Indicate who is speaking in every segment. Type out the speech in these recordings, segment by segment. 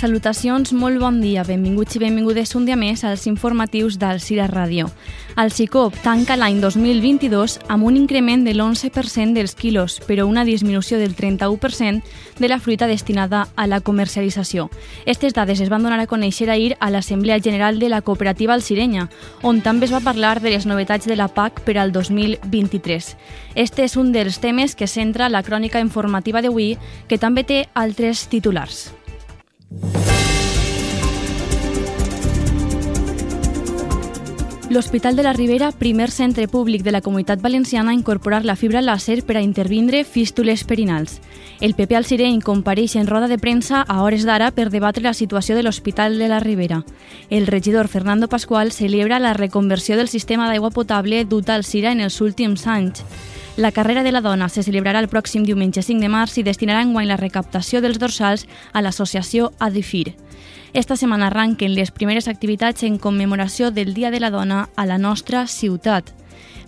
Speaker 1: Salutacions, molt bon dia, benvinguts i benvingudes un dia més als informatius del Cira Ràdio. El CICOP tanca l'any 2022 amb un increment de l'11% dels quilos, però una disminució del 31% de la fruita destinada a la comercialització. Aquestes dades es van donar a conèixer ahir a l'Assemblea General de la Cooperativa Alcirenya, on també es va parlar de les novetats de la PAC per al 2023. Este és un dels temes que centra la crònica informativa d'avui, que també té altres titulars. L'Hospital de la Ribera, primer centre públic de la Comunitat Valenciana a incorporar la fibra làser per a intervindre fístules perinals. El PP al Sireny compareix en roda de premsa a hores d'ara per debatre la situació de l'Hospital de la Ribera. El regidor Fernando Pascual celebra la reconversió del sistema d'aigua potable dut al Sira en els últims anys. La carrera de la dona se celebrarà el pròxim diumenge 5 de març i destinarà enguany la recaptació dels dorsals a l'associació Adifir. Esta setmana arranquen les primeres activitats en commemoració del Dia de la Dona a la nostra ciutat.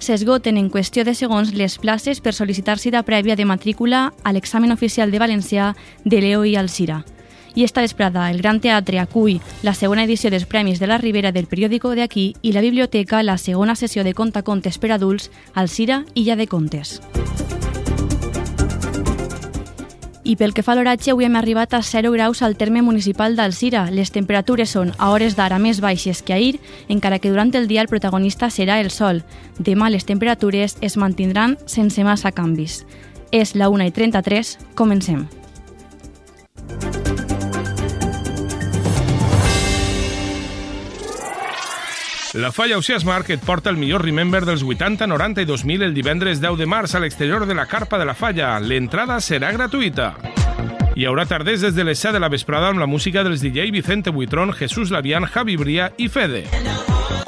Speaker 1: S'esgoten en qüestió de segons les places per sol·licitar cita prèvia de matrícula a l'examen oficial de valencià de Leo i Alcira. I esta vesprada el Gran Teatre acull la segona edició dels Premis de la Ribera del periòdico de aquí i la biblioteca la segona sessió de contacontes per adults Alcira Illa de Contes. I pel que fa a l'oratge, avui hem arribat a 0 graus al terme municipal d'Alcira. Les temperatures són a hores d'ara més baixes que ahir, encara que durant el dia el protagonista serà el sol. Demà les temperatures es mantindran sense massa canvis. És la 1 i 33, comencem.
Speaker 2: La Falla Oceas Market porta el millor Remember dels 80, 90 i 2000 el divendres 10 de març a l'exterior de la carpa de la Falla. L'entrada serà gratuïta. Hi haurà tarders des de les 7 de la vesprada amb la música dels DJ Vicente Buitrón, Jesús Lavian, Javi Bria i Fede.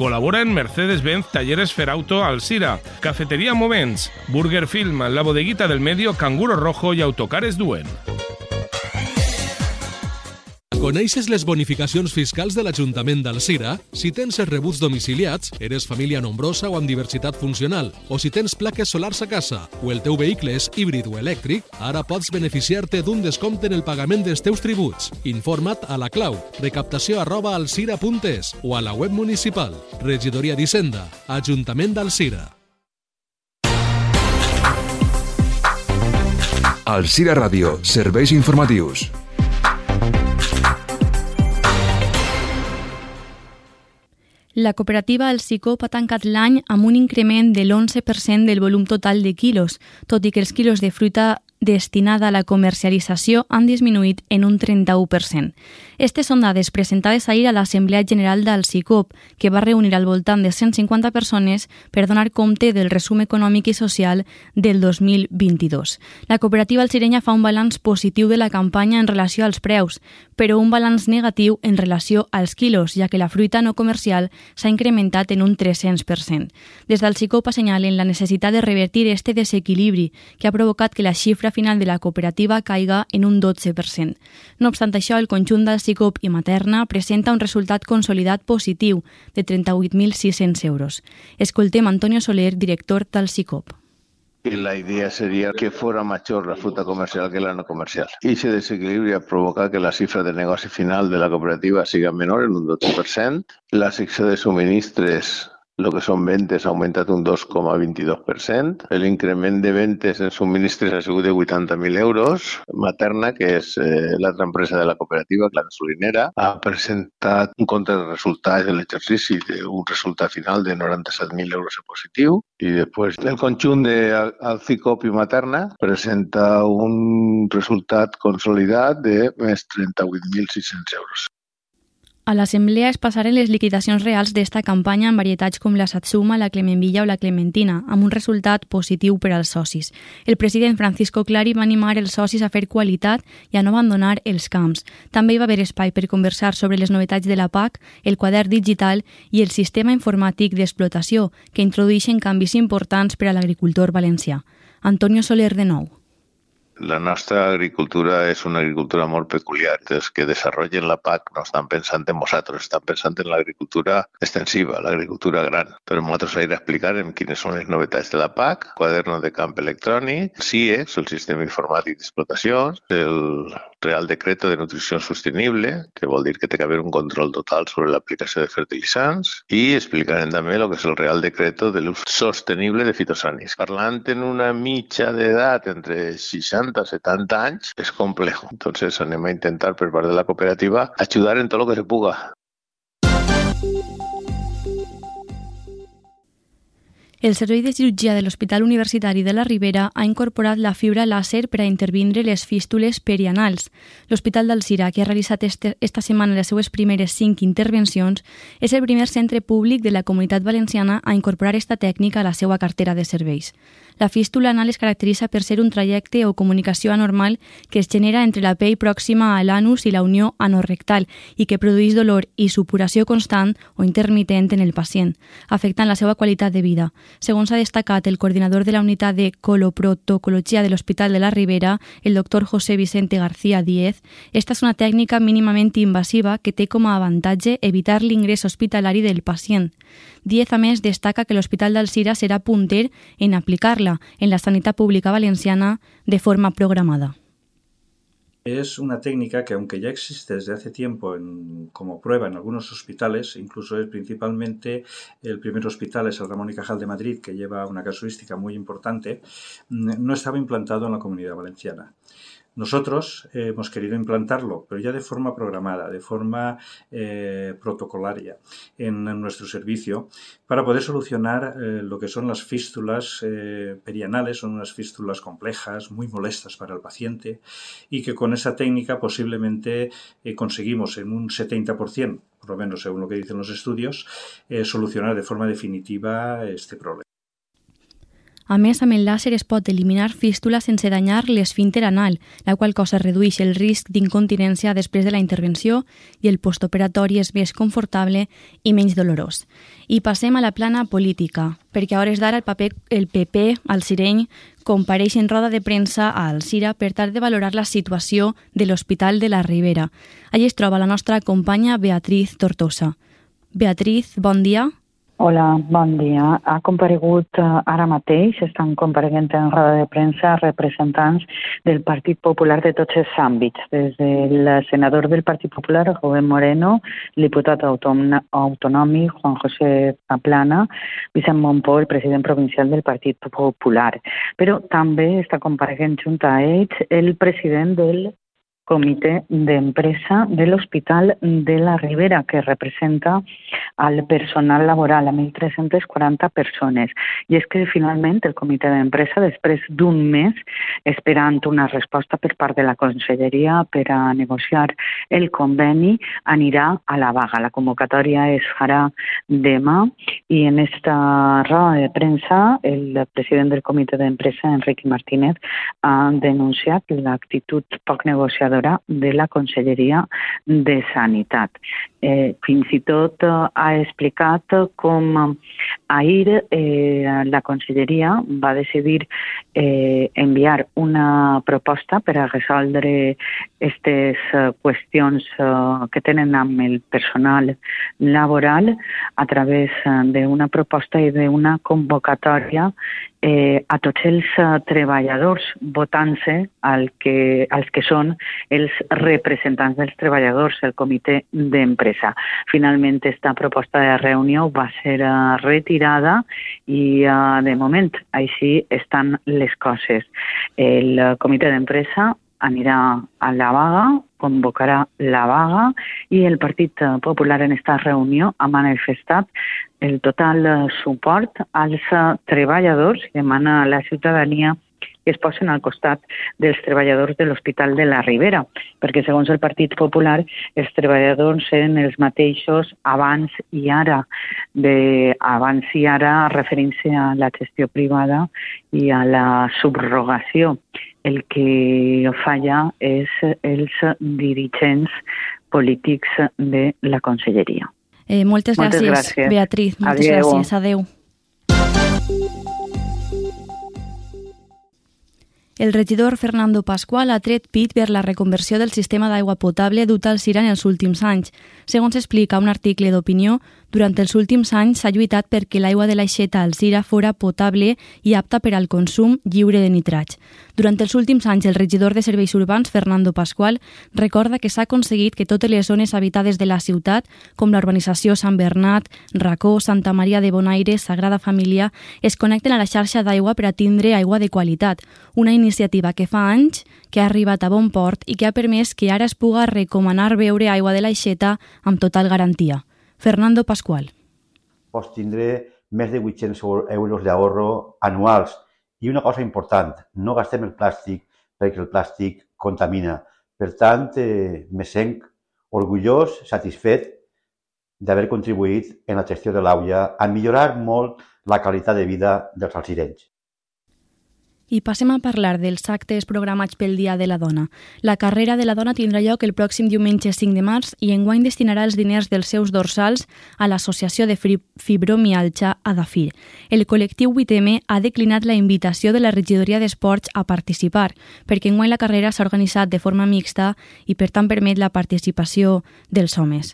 Speaker 2: Col·laboren Mercedes-Benz, Talleres Ferauto, Alcira, Cafeteria Moments, Burger Film, La Bodeguita del Medio, Canguro Rojo i Autocares Duen.
Speaker 3: Coneixes les bonificacions fiscals de l'Ajuntament d'Alcira? Si tens els rebuts domiciliats, eres família nombrosa o amb diversitat funcional, o si tens plaques solars a casa, o el teu vehicle és híbrid o elèctric, ara pots beneficiar-te d'un descompte en el pagament dels teus tributs. Informa't a la clau recaptació arroba alcira.es o a la web municipal. Regidoria d'Hisenda, Ajuntament d'Alcira.
Speaker 4: Alcira Ràdio, serveis informatius.
Speaker 1: La cooperativa El Sicop ha tancat l'any amb un increment de l'11% del volum total de quilos, tot i que els quilos de fruita destinada a la comercialització han disminuït en un 31%. Estes són dades presentades ahir a l'Assemblea General del CICOP, que va reunir al voltant de 150 persones per donar compte del resum econòmic i social del 2022. La cooperativa alcirenya fa un balanç positiu de la campanya en relació als preus, però un balanç negatiu en relació als quilos, ja que la fruita no comercial s'ha incrementat en un 300%. Des del CICOP assenyalen la necessitat de revertir este desequilibri que ha provocat que la xifra final de la cooperativa caiga en un 12%. No obstant això, el conjunt del CICOP i Materna presenta un resultat consolidat positiu de 38.600 euros. Escoltem Antonio Soler, director del CICOP.
Speaker 5: Y la idea sería que fuera mayor la fruta comercial que la no comercial. Y ese desequilibrio provoca que la cifra de negoci final de la cooperativa siga menor en un 12%. La secció de suministres lo que són ventes ha augmentat un 2,22%. L'increment de ventes en subministres ha sigut de 80.000 euros. Materna, que és eh, l'altra empresa de la cooperativa, la gasolinera, ha presentat un compte de resultats de l'exercici d'un resultat final de 97.000 euros en positiu. I després el conjunt de Alcicop i Materna presenta un resultat consolidat de més 38.600 euros.
Speaker 1: A l'Assemblea es passaren les liquidacions reals d'esta campanya en varietats com la Satsuma, la Clemenvilla o la Clementina, amb un resultat positiu per als socis. El president Francisco Clari va animar els socis a fer qualitat i a no abandonar els camps. També hi va haver espai per conversar sobre les novetats de la PAC, el quadern digital i el sistema informàtic d'explotació, que introdueixen canvis importants per a l'agricultor valencià. Antonio Soler de nou.
Speaker 5: La nostra agricultura és una agricultura molt peculiar. Els que desenvolupen la PAC no estan pensant en nosaltres, estan pensant en l'agricultura extensiva, l'agricultura gran. Però nosaltres ahir explicarem quines són les novetats de la PAC, quaderno de camp electrònic, CIEX, el sistema informàtic d'explotacions, el Real Decreto de Nutrició Sostenible, que vol dir que té que haver un control total sobre l'aplicació de fertilitzants, i explicarem també el que és el Real Decreto de l'ús sostenible de fitosànics. Parlant en una mitja d'edat entre 60 i 70 anys, és complex. Entonces anem a intentar per part de la cooperativa ajudar en tot el que se puga.
Speaker 1: El Servei de Cirurgia de l'Hospital Universitari de la Ribera ha incorporat la fibra làser per a intervindre les fístules perianals. L'Hospital d'Alcira, que ha realitzat este, esta setmana les seues primeres cinc intervencions, és el primer centre públic de la Comunitat Valenciana a incorporar esta tècnica a la seva cartera de serveis. La fístula anal es caracteritza per ser un trajecte o comunicació anormal que es genera entre la pell pròxima a l'anus i la unió anorrectal i que produeix dolor i supuració constant o intermitent en el pacient, afectant la seva qualitat de vida. Segons ha destacat el coordinador de la unitat de coloprotocologia de l'Hospital de la Ribera, el doctor José Vicente García Díez, esta és una tècnica mínimament invasiva que té com a avantatge evitar l'ingrés hospitalari del pacient. Díez, a més, destaca que l'Hospital d'Alcira serà punter en aplicar-la en la sanitat pública valenciana de forma programada.
Speaker 6: Es una técnica que, aunque ya existe desde hace tiempo como prueba en algunos hospitales, incluso es principalmente el primer hospital es el Ramón y Cajal de Madrid, que lleva una casuística muy importante, no estaba implantado en la comunidad valenciana. Nosotros eh, hemos querido implantarlo, pero ya de forma programada, de forma eh, protocolaria en, nuestro servicio, para poder solucionar eh, lo que son las fístulas perianales, son unas fístulas complejas, muy molestas para el paciente, y que con esa técnica posiblemente conseguimos en un 70%, por lo menos según lo que dicen los estudios, solucionar de forma definitiva este problema.
Speaker 1: A més, amb el làser es pot eliminar fístula sense danyar l'esfínter anal, la qual cosa redueix el risc d'incontinència després de la intervenció i el postoperatori és més confortable i menys dolorós. I passem a la plana política, perquè a hores d'ara el, paper, el PP, al Sireny, compareix en roda de premsa a Alcira per tal de valorar la situació de l'Hospital de la Ribera. Allí es troba la nostra companya Beatriz Tortosa. Beatriz, bon dia.
Speaker 7: Hola, bon dia. Ha comparegut uh, ara mateix, estan compareguent en roda de premsa representants del Partit Popular de tots els àmbits, des del senador del Partit Popular, Joven Moreno, diputat autonòmic, Juan José Paplana, Vicent Montpó, el president provincial del Partit Popular. Però també està compareguent junt a ells el president del Comité de Empresa del Hospital de la Ribera, que representa al personal laboral, a 1.340 persones. I és que finalment el Comitè d'Empresa, després d'un mes esperant una resposta per part de la Conselleria per a negociar el conveni, anirà a la vaga. La convocatòria es farà demà i en esta roda de premsa el president del Comitè d'Empresa, Enrique Martínez, ha denunciat l'actitud poc negociadora negociadora de la Conselleria de Sanitat. Eh, fins i tot eh, ha explicat com ahir eh, la Conselleria va decidir eh, enviar una proposta per a resoldre aquestes eh, qüestions eh, que tenen amb el personal laboral a través eh, d'una proposta i d'una convocatòria eh, a tots els treballadors votant-se al que, als que són els representants dels treballadors, el comitè d'empresa. Finalment, aquesta proposta de reunió va ser uh, retirada i, uh, de moment, així estan les coses. El comitè d'empresa anirà a la vaga, convocarà la vaga i el Partit Popular en aquesta reunió ha manifestat el total eh, suport als eh, treballadors demana a la ciutadania que es posen al costat dels treballadors de l'Hospital de la Ribera, perquè segons el Partit Popular els treballadors eren els mateixos abans i ara, de abans i ara referint-se a la gestió privada i a la subrogació. El que falla és els dirigents polítics de la Conselleria.
Speaker 1: Eh, moltes, moltes gràcies, gràcies, Beatriz. Moltes Adeu. gràcies. Adeu. El regidor Fernando Pasqual ha tret pit per la reconversió del sistema d'aigua potable dut al Cira en els últims anys. Segons explica un article d'opinió, Durant els últims anys s'ha lluitat perquè l'aigua de l'aixeta Alzira fora potable i apta per al consum lliure de nitrats. Durant els últims anys, el regidor de Serveis Urbans, Fernando Pascual, recorda que s'ha aconseguit que totes les zones habitades de la ciutat, com l'urbanització Sant Bernat, Racó, Santa Maria de Bonaire, Sagrada Família, es connecten a la xarxa d'aigua per a tindre aigua de qualitat, una iniciativa que fa anys que ha arribat a bon port i que ha permès que ara es puga recomanar beure aigua de l'aixeta amb total garantia. Fernando Pascual.
Speaker 8: Pots tindre més de 800 euros d'ahorro anuals. I una cosa important, no gastem el plàstic perquè el plàstic contamina. Per tant, eh, me sent orgullós, satisfet d'haver contribuït en la gestió de l'AUIA a millorar molt la qualitat de vida dels alcirenys.
Speaker 1: I passem a parlar dels actes programats pel Dia de la Dona. La carrera de la dona tindrà lloc el pròxim diumenge 5 de març i enguany destinarà els diners dels seus dorsals a l'Associació de Fibromialgia Adafir. El col·lectiu 8M ha declinat la invitació de la regidoria d'Esports a participar, perquè enguany la carrera s'ha organitzat de forma mixta i per tant permet la participació dels homes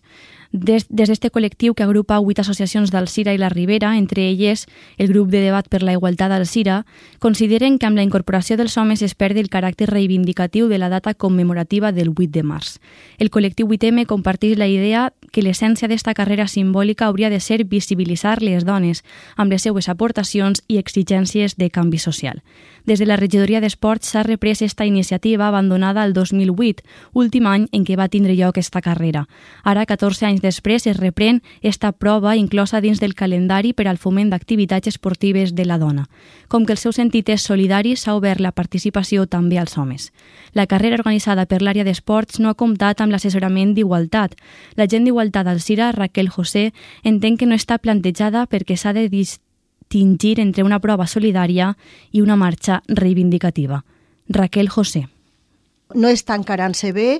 Speaker 1: des d'aquest col·lectiu que agrupa vuit associacions d'Alcira i la Ribera, entre elles el grup de debat per la igualtat d'Alcira, consideren que amb la incorporació dels homes es perd el caràcter reivindicatiu de la data commemorativa del 8 de març. El col·lectiu 8M comparteix la idea que l'essència d'esta carrera simbòlica hauria de ser visibilitzar les dones amb les seues aportacions i exigències de canvi social. Des de la regidoria d'Esports s'ha reprès esta iniciativa abandonada el 2008, últim any en què va tindre lloc esta carrera. Ara, 14 anys després, es reprèn esta prova inclosa dins del calendari per al foment d'activitats esportives de la dona. Com que el seu sentit és solidari, s'ha obert la participació també als homes. La carrera organitzada per l'àrea d'esports no ha comptat amb l'assessorament d'Igualtat. La gent d'Igualtat al CIRA, Raquel José, entén que no està plantejada perquè s'ha de distingir entre una prova solidària i una marxa reivindicativa. Raquel José
Speaker 9: no està encarant-se bé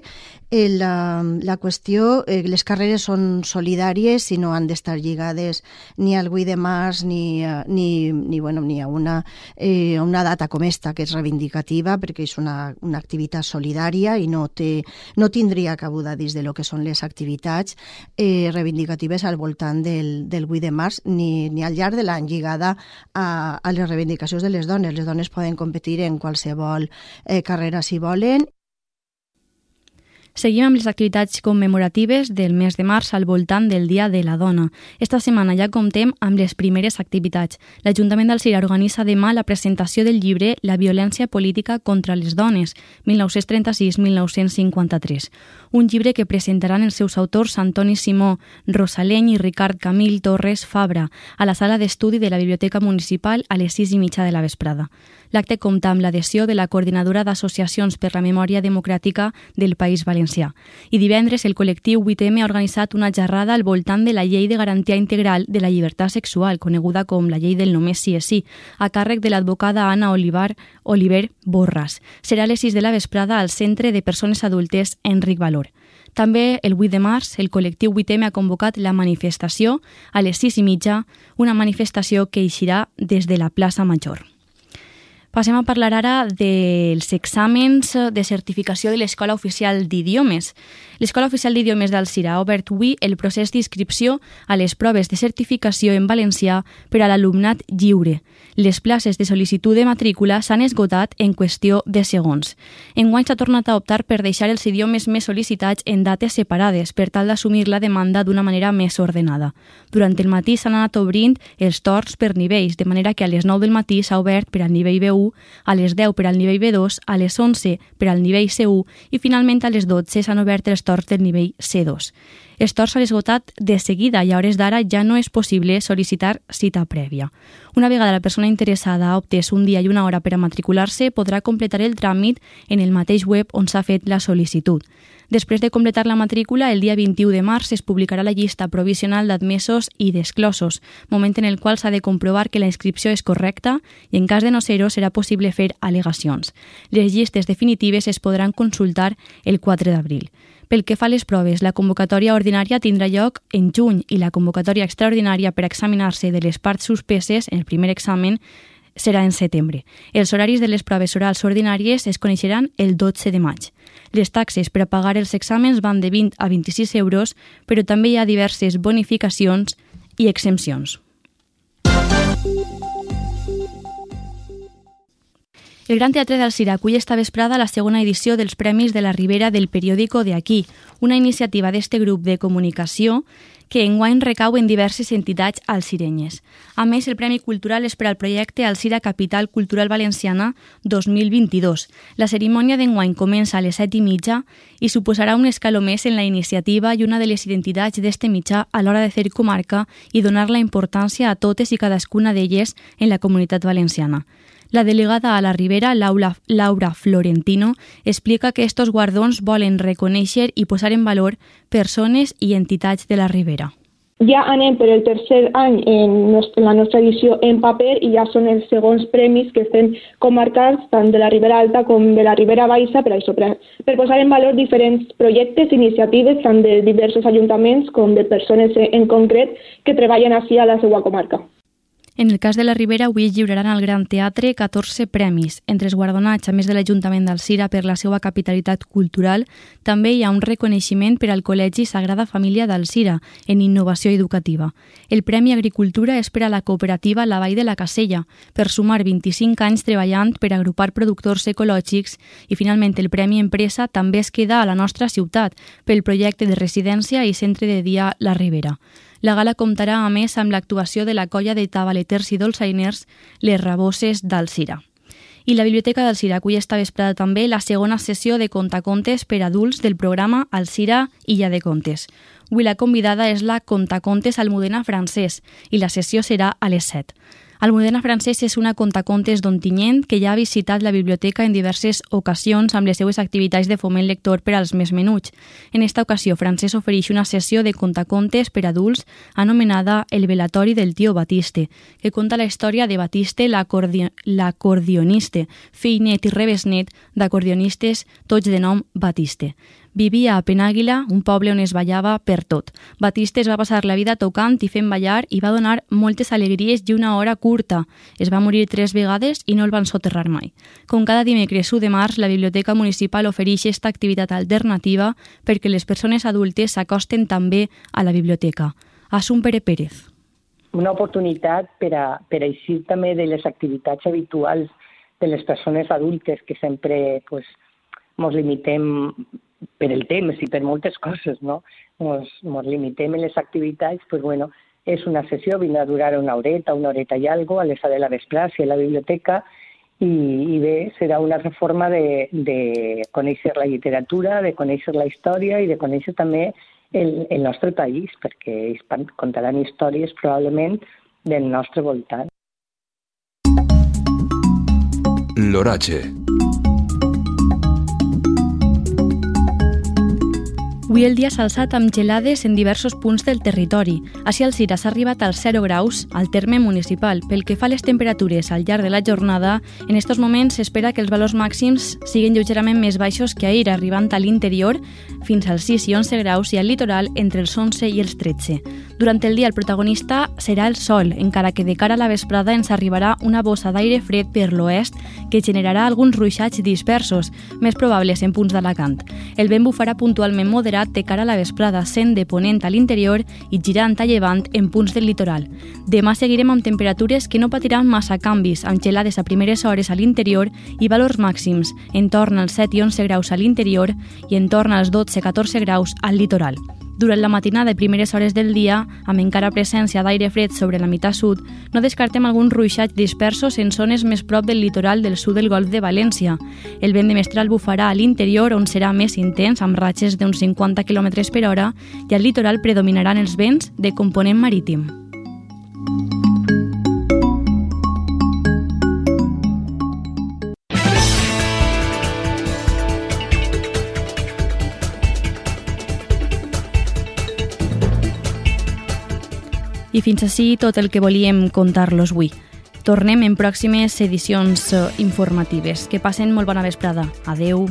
Speaker 9: Eh, la, la qüestió, eh, les carreres són solidàries i no han d'estar lligades ni al 8 de març ni, ni, ni, bueno, ni a una, eh, una data com esta, que és reivindicativa, perquè és una, una activitat solidària i no, té, no tindria cabuda dins de lo que són les activitats eh, reivindicatives al voltant del, del 8 de març ni, ni al llarg de l'any lligada a, a les reivindicacions de les dones. Les dones poden competir en qualsevol eh, carrera si volen
Speaker 1: Seguim amb les activitats commemoratives del mes de març al voltant del Dia de la Dona. Esta setmana ja comptem amb les primeres activitats. L'Ajuntament d'Alcira organitza demà la presentació del llibre La violència política contra les dones, 1936-1953, un llibre que presentaran els seus autors Antoni Simó, Rosaleny i Ricard Camil Torres Fabra a la sala d'estudi de la Biblioteca Municipal a les 6 i mitja de la vesprada. L'acte compta amb l'adhesió de la Coordinadora d'Associacions per la Memòria Democràtica del País Valencià. I divendres el col·lectiu 8M ha organitzat una xerrada al voltant de la Llei de Garantia Integral de la Llibertat Sexual, coneguda com la Llei del Només Sí és Sí, a càrrec de l'advocada Anna Olivar, Oliver Borras. Serà a les 6 de la vesprada al Centre de Persones Adultes Enric Valor. També el 8 de març el col·lectiu 8M ha convocat la manifestació a les 6 i mitja, una manifestació que eixirà des de la plaça Major. Passem a parlar ara dels exàmens de certificació de l'Escola Oficial d'Idiomes. L'Escola Oficial d'Idiomes d'Alcira ha obert avui el procés d'inscripció a les proves de certificació en valencià per a l'alumnat lliure. Les places de sol·licitud de matrícula s'han esgotat en qüestió de segons. Enguany s'ha tornat a optar per deixar els idiomes més sol·licitats en dates separades per tal d'assumir la demanda d'una manera més ordenada. Durant el matí s'han anat obrint els torns per nivells, de manera que a les 9 del matí s'ha obert per al nivell B1 B1, a les 10 per al nivell B2, a les 11 per al nivell C1 i finalment a les 12 s'han obert els torns del nivell C2. Els torns s'han esgotat de seguida i a hores d'ara ja no és possible sol·licitar cita prèvia. Una vegada la persona interessada ha obtés un dia i una hora per a matricular-se, podrà completar el tràmit en el mateix web on s'ha fet la sol·licitud. Després de completar la matrícula, el dia 21 de març es publicarà la llista provisional d'admesos i d'exclosos, moment en el qual s'ha de comprovar que la inscripció és correcta i, en cas de no ser-ho, serà possible fer al·legacions. Les llistes definitives es podran consultar el 4 d'abril. Pel que fa a les proves, la convocatòria ordinària tindrà lloc en juny i la convocatòria extraordinària per examinar-se de les parts suspeses en el primer examen serà en setembre. Els horaris de les proves orals ordinàries es coneixeran el 12 de maig. Les taxes per a pagar els exàmens van de 20 a 26 euros, però també hi ha diverses bonificacions i exempcions. El Gran Teatre del Cira acull esta vesprada la segona edició dels Premis de la Ribera del periòdico de aquí, una iniciativa d'este grup de comunicació que enguany recau en diverses entitats alcirenyes. A més, el Premi Cultural és per al projecte Alcira Capital Cultural Valenciana 2022. La cerimònia d'enguany comença a les set i mitja i suposarà un escaló més en la iniciativa i una de les identitats d'este mitjà a l'hora de fer comarca i donar la importància a totes i cadascuna d'elles en la comunitat valenciana. La delegada a la Ribera, Laura, Laura Florentino, explica que estos guardons volen reconèixer i posar en valor persones i entitats de la Ribera.
Speaker 10: Ja anem per el tercer any en, la nostra edició en paper i ja són els segons premis que estem comarcats tant de la Ribera Alta com de la Ribera Baixa per, això, per, per posar en valor diferents projectes, iniciatives tant de diversos ajuntaments com de persones en concret que treballen així a la seva comarca.
Speaker 1: En el cas de la Ribera, avui lliuraran al Gran Teatre 14 premis. Entre els guardonats, a més de l'Ajuntament d'Alcira per la seva capitalitat cultural, també hi ha un reconeixement per al Col·legi Sagrada Família d'Alcira en innovació educativa. El Premi Agricultura és per a la cooperativa La Vall de la Casella, per sumar 25 anys treballant per agrupar productors ecològics i finalment el Premi Empresa també es queda a la nostra ciutat pel projecte de residència i centre de dia La Ribera. La gala comptarà, a més, amb l'actuació de la colla de tabaleters i dolçainers Les Raboses d'Alcira. I la Biblioteca d'Alcira acull esta vesprada també la segona sessió de contacontes per adults del programa Alcira Illa de Contes. Avui la convidada és la Contacontes Almudena Francès i la sessió serà a les 7. Almudena Francès és una contacontes d'Ontinyent que ja ha visitat la biblioteca en diverses ocasions amb les seues activitats de foment lector per als més menuts. En esta ocasió, Francesc ofereix una sessió de contacontes per adults anomenada El velatori del tio Batiste, que conta la història de Batiste, l'acordionista, fill net i rebesnet d'acordionistes tots de nom Batiste. Vivia a Penàguila, un poble on es ballava per tot. Batista es va passar la vida tocant i fent ballar i va donar moltes alegries i una hora curta. Es va morir tres vegades i no el van soterrar mai. Com cada dimecres 1 de març, la Biblioteca Municipal ofereix aquesta activitat alternativa perquè les persones adultes s'acosten també a la biblioteca. Assum Pere Pérez.
Speaker 11: Una oportunitat per a, per a eixir també de les activitats habituals de les persones adultes que sempre pues, mos limitem per el temps i per moltes coses, no? Ens, ens limitem en les activitats, pues bueno, és una sessió, vindrà a durar una horeta, una horeta i algo, a les de la vesprada, a la biblioteca, i, i bé, serà una reforma de, de conèixer la literatura, de conèixer la història i de conèixer també el, el nostre país, perquè ells contaran històries probablement del nostre voltant.
Speaker 4: L'oratge.
Speaker 1: Avui el dia s'ha alçat amb gelades en diversos punts del territori. Així el Cira s'ha arribat als 0 graus al terme municipal. Pel que fa a les temperatures al llarg de la jornada, en estos moments s'espera que els valors màxims siguin lleugerament més baixos que ahir, arribant a l'interior fins als 6 i 11 graus i al litoral entre els 11 i els 13. Durant el dia el protagonista serà el sol, encara que de cara a la vesprada ens arribarà una bossa d'aire fred per l'oest que generarà alguns ruixats dispersos, més probables en punts d'Alacant. El vent bufarà puntualment moderat de cara a la vesprada, sent de ponent a l'interior i girant a llevant en punts del litoral. Demà seguirem amb temperatures que no patiran massa canvis, amb gelades a primeres hores a l'interior i valors màxims, en torn als 7 i 11 graus a l'interior i en torn als 12-14 graus al litoral. Durant la matinada i primeres hores del dia, amb encara presència d'aire fred sobre la meitat sud, no descartem alguns ruixats dispersos en zones més prop del litoral del sud del golf de València. El vent de mestral bufarà a l'interior, on serà més intens, amb ratxes d'uns 50 km per hora, i al litoral predominaran els vents de component marítim. I fins així tot el que volíem contar-los avui. Tornem en pròximes edicions eh, informatives. Que passen molt bona vesprada. Adeu.